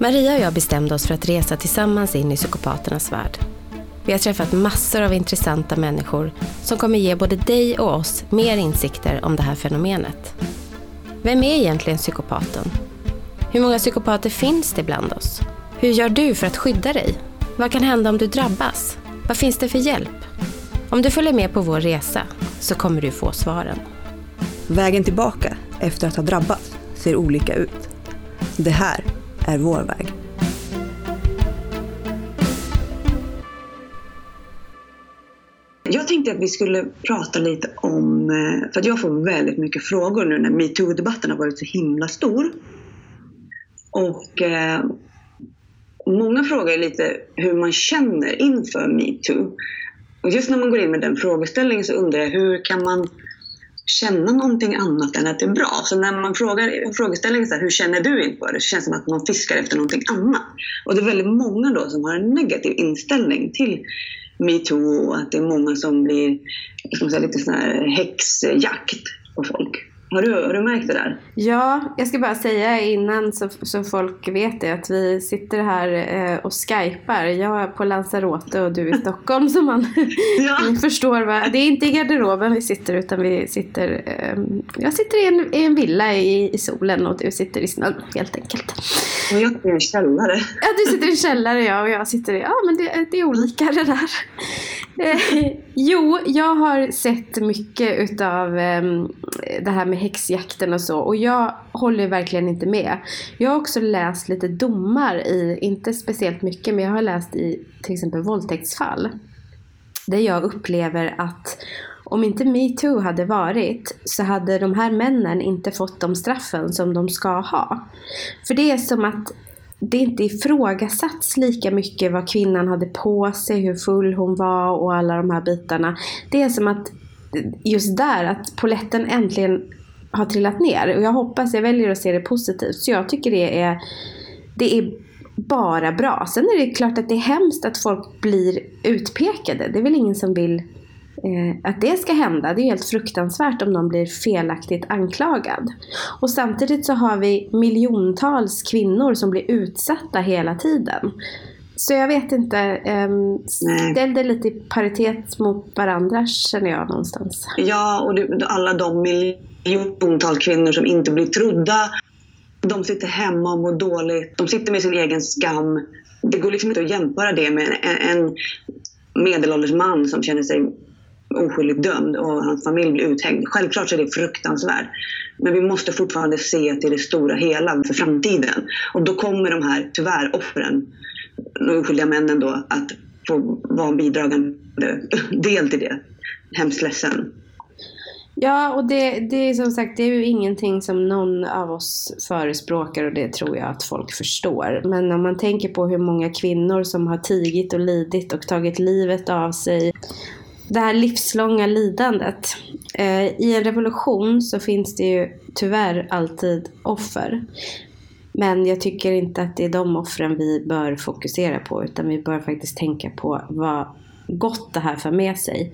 Maria och jag bestämde oss för att resa tillsammans in i psykopaternas värld. Vi har träffat massor av intressanta människor som kommer ge både dig och oss mer insikter om det här fenomenet. Vem är egentligen psykopaten? Hur många psykopater finns det bland oss? Hur gör du för att skydda dig? Vad kan hända om du drabbas? Vad finns det för hjälp? Om du följer med på vår resa så kommer du få svaren. Vägen tillbaka efter att ha drabbats ser olika ut. Det här är vår väg. Jag tänkte att vi skulle prata lite om, eh, för att jag får väldigt mycket frågor nu när metoo-debatten har varit så himla stor. Och eh, många frågar lite hur man känner inför metoo. Och just när man går in med den frågeställningen så undrar jag hur kan man känna någonting annat än att det är bra. Så när man frågar en frågeställning så här, hur känner du inför det? Så känns det som att man fiskar efter någonting annat. Och det är väldigt många då som har en negativ inställning till metoo och att det är många som blir som säga, lite sån här häxjakt på folk. Har du, har du märkt det där? Ja, jag ska bara säga innan så, så folk vet det att vi sitter här eh, och skypar. Jag är på Lanzarote och du är i Stockholm så man ja. förstår. Vad, det är inte i garderoben vi sitter utan vi sitter, eh, jag sitter i en, i en villa i, i solen och du sitter i snön helt enkelt. Och jag sitter i en källare. Ja, du sitter i en källare ja, och jag sitter i, ja men det, det är olika det där. Eh, jo, jag har sett mycket utav eh, det här med häxjakten och så och jag håller verkligen inte med. Jag har också läst lite domar i, inte speciellt mycket, men jag har läst i till exempel våldtäktsfall. Där jag upplever att om inte metoo hade varit så hade de här männen inte fått de straffen som de ska ha. För det är som att det inte ifrågasatts lika mycket vad kvinnan hade på sig, hur full hon var och alla de här bitarna. Det är som att just där, att poletten äntligen har trillat ner. Och jag hoppas, jag väljer att se det positivt. Så jag tycker det är, det är bara bra. Sen är det klart att det är hemskt att folk blir utpekade. Det är väl ingen som vill att det ska hända. Det är helt fruktansvärt om någon blir felaktigt anklagad. Och samtidigt så har vi miljontals kvinnor som blir utsatta hela tiden. Så jag vet inte, eh, ställ det lite i paritet mot varandra känner jag någonstans. Ja, och det, alla de miljontals kvinnor som inte blir trodda. De sitter hemma och mår dåligt. De sitter med sin egen skam. Det går liksom inte att jämföra det med en, en medelålders man som känner sig oskyldigt dömd och hans familj blir uthängd. Självklart så är det fruktansvärt. Men vi måste fortfarande se till det stora hela för framtiden. Och då kommer de här, tyvärr, offren, de oskyldiga männen då, att få vara en bidragande del till det. Hemskt ledsen. Ja, och det, det är som sagt det är ju ingenting som någon av oss förespråkar och det tror jag att folk förstår. Men om man tänker på hur många kvinnor som har tigit och lidit och tagit livet av sig det här livslånga lidandet. Eh, I en revolution så finns det ju tyvärr alltid offer. Men jag tycker inte att det är de offren vi bör fokusera på utan vi bör faktiskt tänka på vad gott det här för med sig.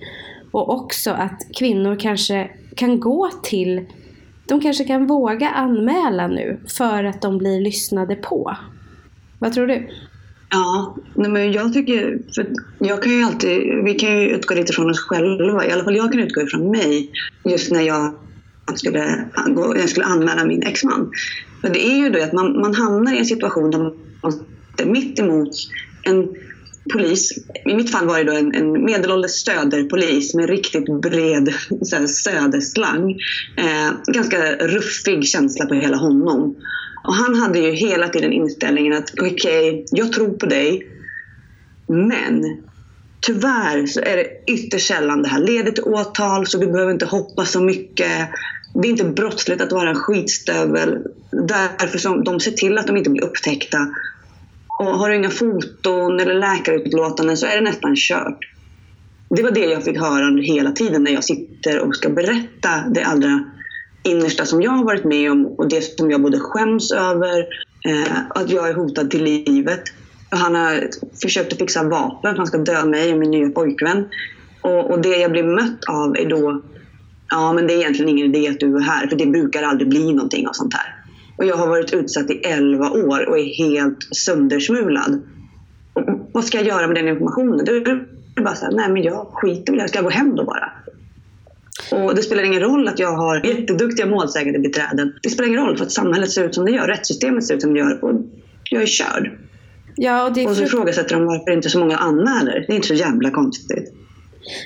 Och också att kvinnor kanske kan gå till, de kanske kan våga anmäla nu för att de blir lyssnade på. Vad tror du? Ja, men jag tycker, för jag kan ju alltid, vi kan ju utgå lite från oss själva, i alla fall jag kan utgå ifrån mig, just när jag skulle, jag skulle anmäla min exman. För det är ju då att man, man hamnar i en situation där man är mitt emot en polis. I mitt fall var det då en, en medelålders söderpolis med riktigt bred söderslang. Eh, ganska ruffig känsla på hela honom. Och han hade ju hela tiden inställningen att okej, okay, jag tror på dig. Men tyvärr så är det ytterst sällan det här leder till åtal så vi behöver inte hoppas så mycket. Det är inte brottsligt att vara en skitstövel. Därför som de ser till att de inte blir upptäckta. Och har du inga foton eller läkarutlåtanden så är det nästan kört. Det var det jag fick höra hela tiden när jag sitter och ska berätta det allra innersta som jag har varit med om och det som jag både skäms över, eh, att jag är hotad till livet. Han har försökt att fixa vapen för att han ska döda mig och min nya pojkvän. Och, och, det jag blir mött av är då, ja men det är egentligen ingen idé att du är här för det brukar aldrig bli någonting av sånt här. och jag har varit utsatt i 11 år och är helt söndersmulad. Och vad ska jag göra med den informationen? Det är bara såhär, nej men jag skiter i det, ska jag gå hem då bara? Och det spelar ingen roll att jag har jätteduktiga målsägande beträden. Det spelar ingen roll för att samhället ser ut som det gör, rättssystemet ser ut som det gör och jag är körd. Ja, och, det är och så ifrågasätter de varför inte så många anmäler. Det är inte så jävla konstigt.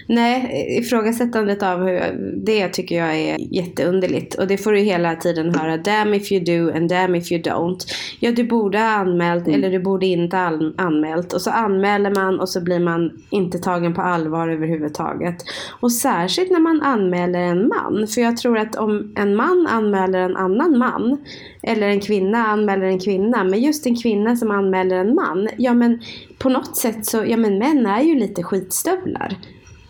Nej, ifrågasättandet av hur, det tycker jag är jätteunderligt. Och det får du hela tiden höra. Damn if you do and damn if you don't. Ja, du borde ha anmält mm. eller du borde inte ha anmält. Och så anmäler man och så blir man inte tagen på allvar överhuvudtaget. Och särskilt när man anmäler en man. För jag tror att om en man anmäler en annan man eller en kvinna anmäler en kvinna. Men just en kvinna som anmäler en man. Ja men på något sätt så, ja men män är ju lite skitstövlar.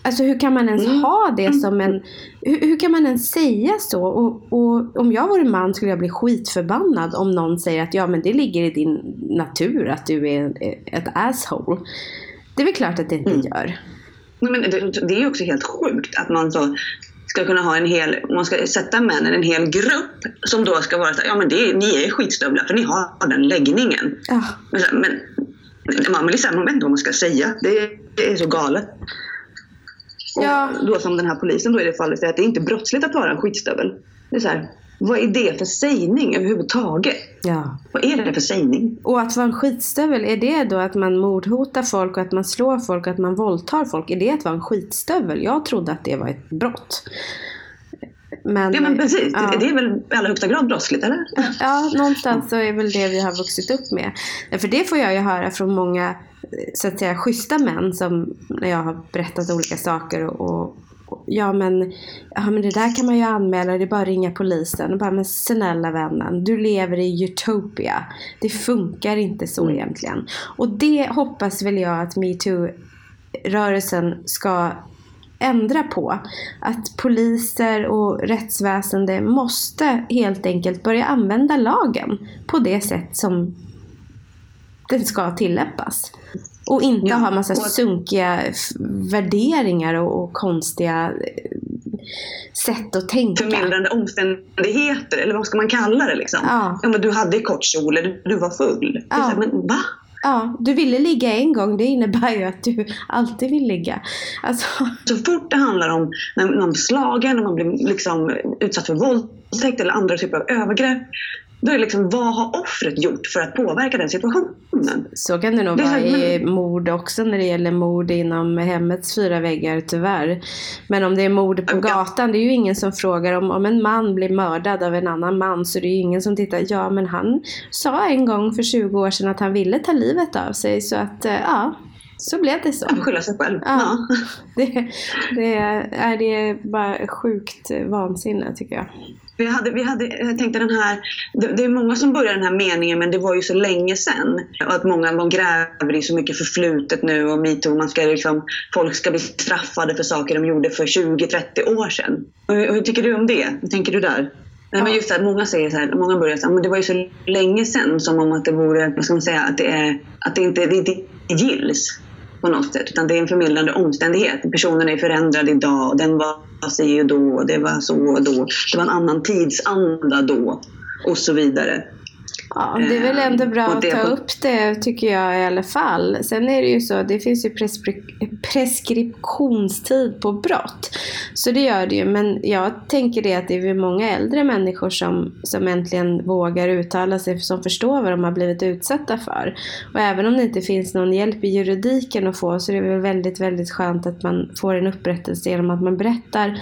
Alltså hur kan man ens mm. ha det som en... Hur, hur, kan man ens säga så? Och, och, om jag vore man skulle jag bli skitförbannad om någon säger att ja men det ligger i din natur att du är ett asshole. Det är väl klart att det inte mm. gör. Men det, det är ju också helt sjukt att man så ska kunna ha en hel, man ska sätta männen en hel grupp som då ska vara så ja men det, ni är skitstövlar för ni har den läggningen. Ja. Men, men man blir såhär, man vet inte vad man ska säga. Det, det är så galet. Och ja. då som den här polisen då i det fallet säger att det är inte brottsligt att vara en skitstövel. Det är så här, vad är det för sägning överhuvudtaget? Ja. Vad är det för sägning? Och att vara en skitstövel, är det då att man mordhotar folk och att man slår folk och att man våldtar folk? Är det att vara en skitstövel? Jag trodde att det var ett brott. Men, ja men precis, ja. det är väl i allra högsta grad brottsligt eller? Ja, någonstans så är väl det vi har vuxit upp med. För det får jag ju höra från många så att säga schyssta män som när jag har berättat olika saker och, och ja men, ja men det där kan man ju anmäla, det är bara att ringa polisen. Och bara, men snälla vännen, du lever i utopia. Det funkar inte så mm. egentligen. Och det hoppas väl jag att metoo-rörelsen ska ändra på. Att poliser och rättsväsende måste helt enkelt börja använda lagen på det sätt som den ska tillämpas. Och inte ja, ha massa och... sunkiga värderingar och, och, konstiga eh, sätt att tänka. Förmildrande omständigheter, eller vad ska man kalla det liksom? Ja. ja men du hade kort kjol, eller du var full. Ja. Här, men va? Ja, du ville ligga en gång, det innebär ju att du alltid vill ligga. Alltså... Så fort det handlar om när man blir slagen, när man blir liksom utsatt för våldtäkt eller andra typer av övergrepp, då är det liksom, vad har offret gjort för att påverka den situationen? Så kan det nog det vara i mord också när det gäller mord inom hemmets fyra väggar tyvärr. Men om det är mord på gatan, det är ju ingen som frågar om, om en man blir mördad av en annan man så det är ju ingen som tittar, ja men han sa en gång för 20 år sedan att han ville ta livet av sig så att eh, ja, så blev det så. Han skylla sig själv. Ja. ja. Det, det, är, det är bara sjukt vansinne tycker jag. Vi hade, vi hade, jag tänkte den här, det, det, är många som börjar den här meningen men det var ju så länge sedan. Och att många de gräver i så mycket förflutet nu och metoo. Man ska liksom, folk ska bli straffade för saker de gjorde för 20-30 år sedan. Och, och hur tycker du om det? Hur tänker du där? Nej, men just att många säger så här, många börjar säga men det var ju så länge sedan som om att det vore, vad ska man säga, att det, är, att det inte, det inte gills på något sätt. Utan det är en förmildrande omständighet. Personen är förändrad idag. Den var si och då. Det var så och då. Det var en annan tidsanda då. Och så vidare. Ja, det är väl ändå bra att ta upp det tycker jag i alla fall. Sen är det ju så, det finns ju preskri preskriptionstid på brott. Så det gör det ju. Men jag tänker det att det är många äldre människor som, som äntligen vågar uttala sig, som förstår vad de har blivit utsatta för. Och även om det inte finns någon hjälp i juridiken att få så är det väl väldigt, väldigt skönt att man får en upprättelse genom att man berättar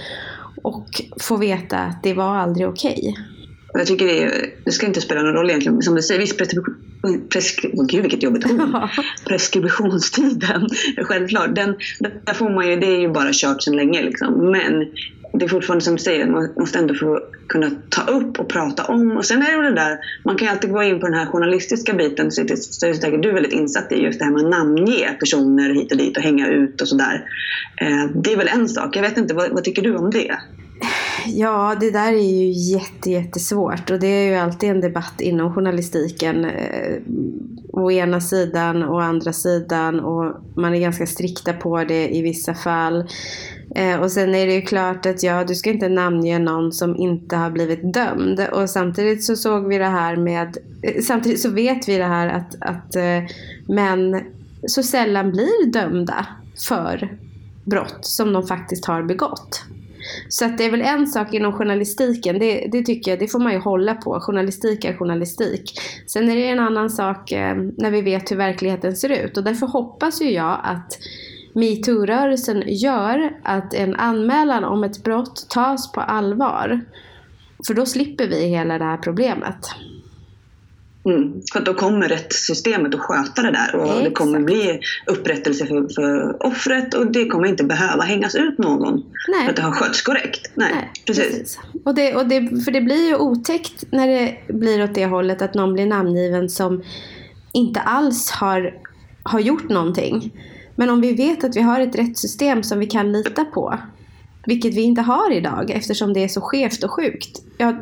och får veta att det var aldrig okej. Okay. Jag tycker det, är, det ska inte spela någon roll egentligen. Som du säger, viss preskri, oh, gud vilket jobbigt ord. Preskriptionstiden, självklart. Den, där får man ju, det är ju bara kört sedan länge. Liksom. Men det är fortfarande som du säger, man måste ändå få kunna ta upp och prata om. Och sen är det det där, man kan ju alltid gå in på den här journalistiska biten, så det är säkert du är väldigt insatt i, just det här med att namnge personer hit och dit och hänga ut och sådär. Eh, det är väl en sak, jag vet inte, vad, vad tycker du om det? Ja, det där är ju jätte, jättesvårt och det är ju alltid en debatt inom journalistiken. Eh, å ena sidan och andra sidan och man är ganska strikta på det i vissa fall. Eh, och sen är det ju klart att ja, du ska inte namnge någon som inte har blivit dömd. Och samtidigt så såg vi det här med, eh, samtidigt så vet vi det här att, att eh, män så sällan blir dömda för brott som de faktiskt har begått. Så att det är väl en sak inom journalistiken, det, det tycker jag, det får man ju hålla på. Journalistik är journalistik. Sen är det en annan sak eh, när vi vet hur verkligheten ser ut och därför hoppas ju jag att metoo-rörelsen gör att en anmälan om ett brott tas på allvar. För då slipper vi hela det här problemet. Mm. För då kommer rättssystemet att sköta det där och Exakt. det kommer bli upprättelse för, för offret och det kommer inte behöva hängas ut någon Nej. för att det har skötts korrekt. Nej, Nej, precis. Och det, och det, för det blir ju otäckt när det blir åt det hållet att någon blir namngiven som inte alls har, har gjort någonting. Men om vi vet att vi har ett rättssystem som vi kan lita på, vilket vi inte har idag eftersom det är så skevt och sjukt, ja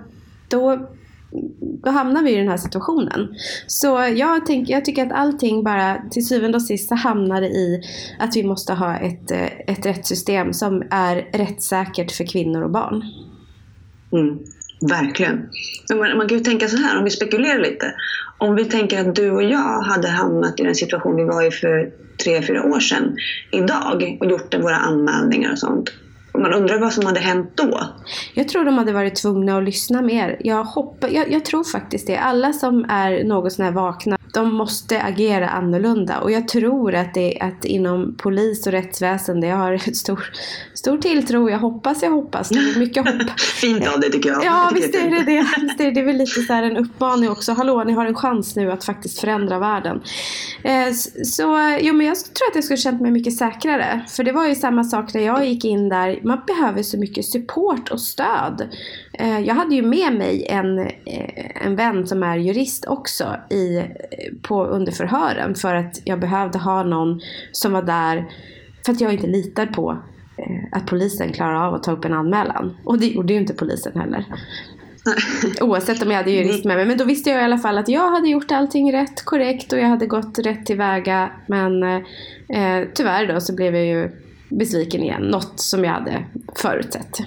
då, då hamnar vi i den här situationen. Så jag, tänk, jag tycker att allting bara till syvende och sist så hamnar det i att vi måste ha ett, eh, ett rättssystem som är rättssäkert för kvinnor och barn. Mm. Verkligen. Men man, man kan ju tänka så här, om vi spekulerar lite. Om vi tänker att du och jag hade hamnat i den situation vi var i för tre, fyra år sedan idag och gjort våra anmälningar och sånt. Och Man undrar vad som hade hänt då. Jag tror de hade varit tvungna att lyssna mer. Jag, hoppa, jag, jag tror faktiskt det. Alla som är något sån här vakna, de måste agera annorlunda. Och jag tror att det att inom polis och rättsväsende, jag har stor, stor tilltro. Jag hoppas, jag hoppas. Det är mycket hopp. Fint av dig tycker jag. Ja, visst är det det. Visst är det, det väl lite så en uppmaning också. Hallå, ni har en chans nu att faktiskt förändra världen. Eh, så, jo men jag tror att jag skulle känt mig mycket säkrare. För det var ju samma sak när jag gick in där. Man behöver så mycket support och stöd. Eh, jag hade ju med mig en, eh, en vän som är jurist också i, på under förhören. För att jag behövde ha någon som var där. För att jag inte litar på eh, att polisen klarar av att ta upp en anmälan. Och det gjorde ju inte polisen heller. Oavsett om jag hade jurist med mig. Men då visste jag i alla fall att jag hade gjort allting rätt, korrekt och jag hade gått rätt tillväga. Men eh, tyvärr då så blev jag ju besviken igen. Något som jag hade förutsett.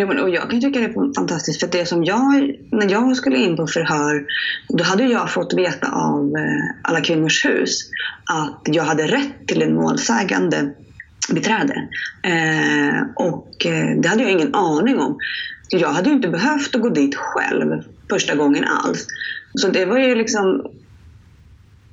Jo, men, och jag kan tycka det är fantastiskt för det som jag, när jag skulle in på förhör, då hade jag fått veta av eh, Alla Kvinnors Hus att jag hade rätt till en målsägande beträde. Eh, och eh, det hade jag ingen aning om. Jag hade ju inte behövt att gå dit själv första gången alls. Så det var ju liksom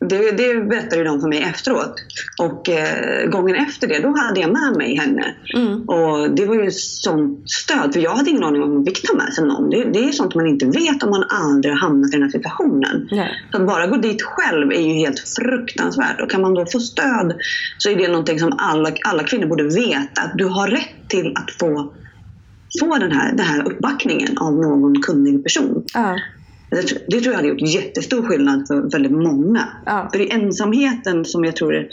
det, det berättade de för mig efteråt. Och eh, gången efter det, då hade jag med mig henne. Mm. Och det var ju sånt stöd, för jag hade ingen aning om hon fick ta med sig någon. Det, det är sånt man inte vet om man aldrig har hamnat i den här situationen. Nej. Så att bara gå dit själv är ju helt fruktansvärt. Och kan man då få stöd så är det någonting som alla, alla kvinnor borde veta. Att du har rätt till att få, få den, här, den här uppbackningen av någon kunnig person. Ja. Det, tr- det tror jag hade gjort jättestor skillnad för väldigt många. Ja. För det är ensamheten som jag tror är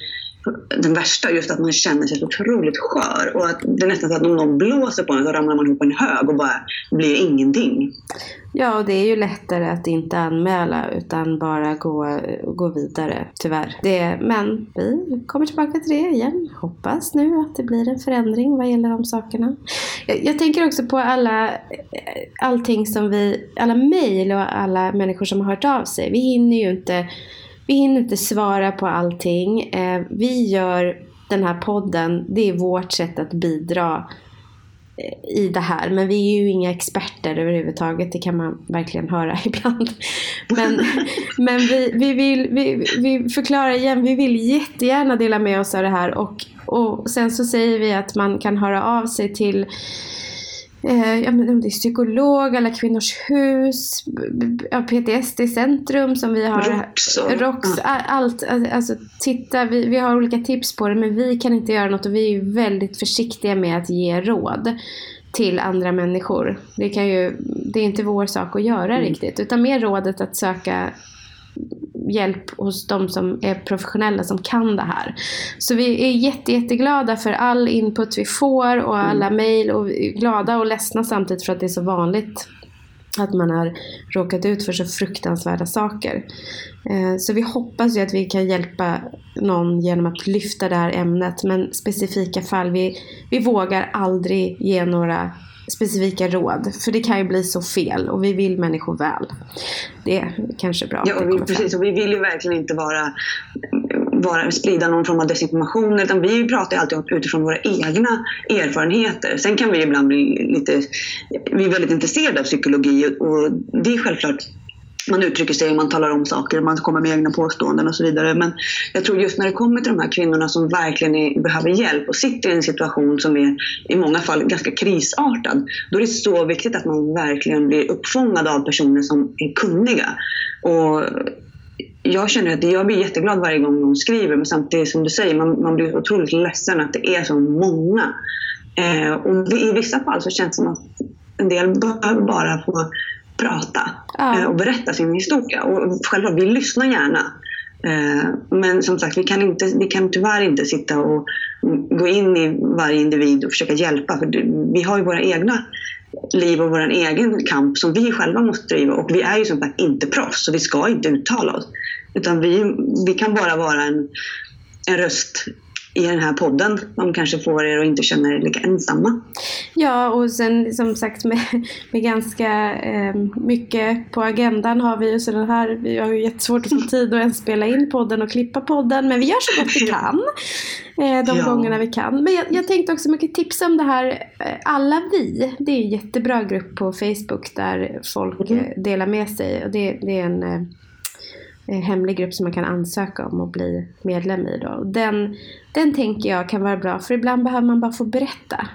den värsta, just att man känner sig så otroligt skör. Och att det är nästan så att om någon blåser på en så ramlar man ihop en hög och bara blir ingenting ja, och det är ju lättare att inte anmäla utan bara gå, gå vidare, tyvärr. Det, men vi kommer tillbaka till det igen. Hoppas nu att det blir en förändring vad gäller de sakerna. Jag, jag tänker också på alla, eh, allting som vi, alla mejl och alla människor som har hört av sig. Vi hinner ju inte, vi hinner inte svara på allting. Eh, vi gör den här podden, det är vårt sätt att bidra i det här. Men vi är ju inga experter överhuvudtaget. Det kan man verkligen höra ibland. Men, men vi, vi, vill, vi, vi förklarar igen. Vi vill jättegärna dela med oss av det här. Och, och sen så säger vi att man kan höra av sig till Eh, ja, men om det är psykolog, Alla Kvinnors Hus, PTSD Centrum som vi har. Rox allt. Alltså titta, vi, vi har olika tips på det men vi kan inte göra något och vi är väldigt försiktiga med att ge råd till andra människor. Det, kan ju, det är inte vår sak att göra riktigt utan mer rådet att söka hjälp hos de som är professionella som kan det här. Så vi är jätte, jätteglada för all input vi får och alla mejl och glada och ledsna samtidigt för att det är så vanligt att man har råkat ut för så fruktansvärda saker. Eh, så vi hoppas ju att vi kan hjälpa någon genom att lyfta det här ämnet. Men specifika fall, vi, vi vågar aldrig ge några specifika råd. För det kan ju bli så fel och vi vill människor väl. Det är kanske bra ja, och vi, precis, och vi vill ju verkligen inte vara, vara, sprida någon form av desinformation utan vi pratar ju alltid utifrån våra egna erfarenheter. Sen kan vi ibland bli lite, vi är väldigt intresserade av psykologi och det är självklart man uttrycker sig och man talar om saker, man kommer med egna påståenden och så vidare. Men jag tror just när det kommer till de här kvinnorna som verkligen är, behöver hjälp och sitter i en situation som är i många fall ganska krisartad. Då är det så viktigt att man verkligen blir uppfångad av personer som är kunniga. Och jag känner att jag blir jätteglad varje gång någon skriver men samtidigt som du säger, man, man blir otroligt ledsen att det är så många. Eh, och i vissa fall så känns det som att en del behöver bara få prata Ja. eh, och berätta sin historia. Och självklart, vi lyssnar gärna. Eh, Men som sagt, vi kan, inte, vi kan tyvärr inte sitta och gå in i varje individ och försöka hjälpa. För vi har ju våra egna liv och vår egen kamp som vi själva måste driva. Och vi är ju som sagt inte proffs, så vi ska inte uttala oss. Utan vi, vi kan bara vara en, en röst i den här podden som kanske får er att inte känna er lika ensamma. Ja, och sen som sagt med, med ganska eh, mycket på agendan har vi ju så den här, vi har ju jättesvårt att få tid att ens spela in podden och klippa podden, men vi gör så gott vi kan. Eh, de Ja. gångerna vi kan. Men jag, jag tänkte också mycket tipsa om det här eh, Alla vi. Det är en jättebra grupp på Facebook där folk Mhm. eh, delar med sig. Och det, det är en hemlig grupp som man kan ansöka om och bli medlem i. Då. Den, den tänker jag kan vara bra för ibland behöver man bara få berätta.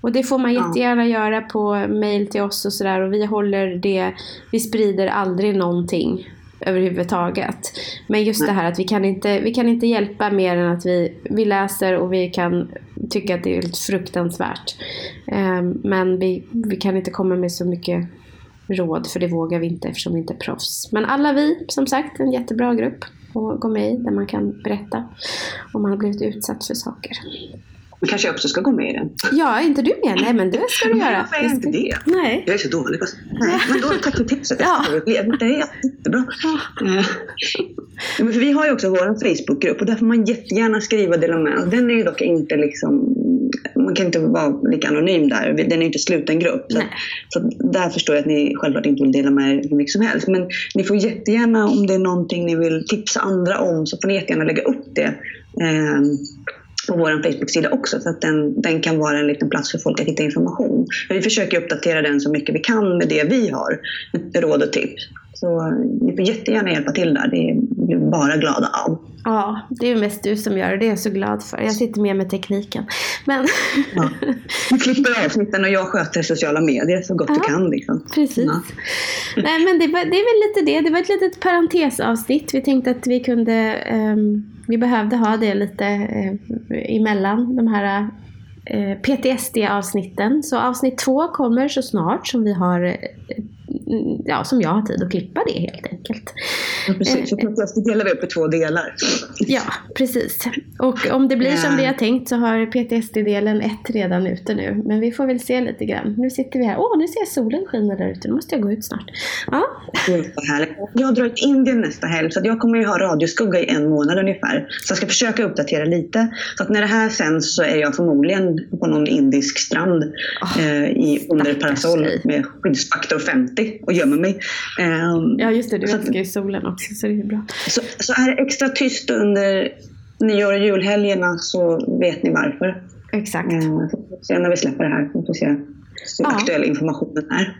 Och det får man jättegärna göra på mail till oss och sådär och vi håller det, vi sprider aldrig någonting överhuvudtaget. Men just Nej. det här att vi kan inte, vi kan inte hjälpa mer än att vi, vi läser och vi kan tycka att det är helt fruktansvärt. Ehm, men vi, vi kan inte komma med så mycket råd för det vågar vi inte eftersom vi inte är proffs. Men alla vi, som sagt, en jättebra grupp att gå med i där man kan berätta om man har blivit utsatt för saker. Men kanske jag också ska gå med i den. Ja, är inte du med? Nej, men det ska du göra. varför är jag inte det? Nej. Jag är så dålig på Nej, men då, tack för tipset. Ja. Det är jättebra. Eh, men för vi har ju också vår Facebookgrupp och där får man jättegärna skriva och dela med sig. Den är ju dock inte liksom, man kan inte vara lika anonym där. Den är inte sluten grupp. Så, så där förstår jag att ni självklart inte vill dela med er hur mycket som helst. Men ni får jättegärna, om det är någonting ni vill tipsa andra om, så får ni jättegärna lägga upp det. Eh, på vår Facebook-sida också så att den, den kan vara en liten plats för folk att hitta information. Men vi försöker uppdatera den så mycket vi kan med det vi har, råd och tips. Så ni får jättegärna hjälpa till där, det blir bara glada av. Ja, det är mest du som gör det. Det är jag så glad för. Jag sitter med med tekniken. Men Ja. Vi klipper avsnitten och jag sköter sociala medier så gott Ja. du kan. Liksom. precis. Ja. Nej, men det, var, det är väl lite det. Det var ett litet parentesavsnitt. Vi tänkte att vi kunde ehm, vi behövde ha det lite eh, emellan de här eh, PTSD-avsnitten. Så avsnitt två kommer så snart som vi har eh, ja, som jag har tid att klippa det helt enkelt. Ja, precis. Så plötsligt delar vi upp i två delar. Ja, precis. Och om det blir som vi har tänkt så har PTSD-delen ett redan ute nu. Men vi får väl se lite grann. Nu sitter vi här. Åh, nu ser jag solen skina där ute. Nu måste jag gå ut snart. Ja. Jag drar till Indien nästa helg så jag kommer ju ha radioskugga i en månad ungefär. Så jag ska försöka uppdatera lite. Så att när det här sänds så är jag förmodligen på någon indisk strand eh, i, under parasoll med skyddsfaktor 50 och gömmer mig. Ehm, ja just det. Du älskar ju solen också så det är bra. så, så är det extra tyst under nyår och julhelgerna så vet ni varför. Exakt. Eh, så får vi se när vi släpper det här. Så får vi se hur Ja. aktuell informationen är.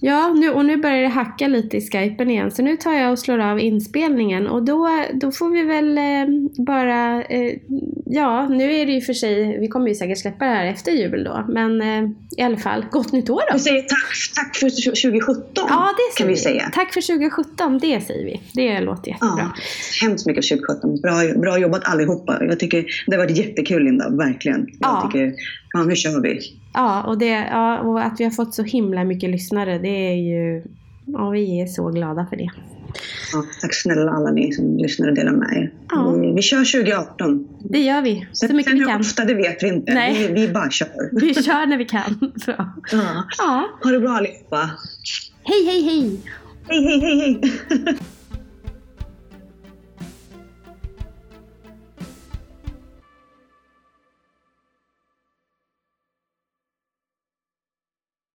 Ja, nu, och nu börjar det hacka lite i skypen igen. Så nu tar jag och slår av inspelningen. Och då, då får vi väl eh, bara... Eh, ja, nu är det ju för sig... Vi kommer ju säkert släppa det här efter jul då. Men eh, i alla fall, gott nytt år då! Vi säger tack, tack för 2017 Ja, det kan vi säga. Tack för 2017, det säger vi. Det låter jättebra. Ja, hemskt mycket för 2017. Bra, bra jobbat allihopa. Jag tycker det har varit jättekul Linda, verkligen. Ja. Jag tycker, fan nu kör vi. Ja, och, det, ja, och att vi har fått så himla mycket lyssnare, det är ju... Ja, vi är så glada för det. Ja, tack snälla alla ni som lyssnar och delar med er. Ja. Vi, vi kör 2018. Det gör vi, så Sen, mycket sen vi hur kan. ofta det vet vi inte. Nej. Vi, vi bara kör. Vi kör när vi kan. Bra. Ja. Ja, Ha det bra allihopa. Hej, hej, hej! Hej, hej, hej, hej!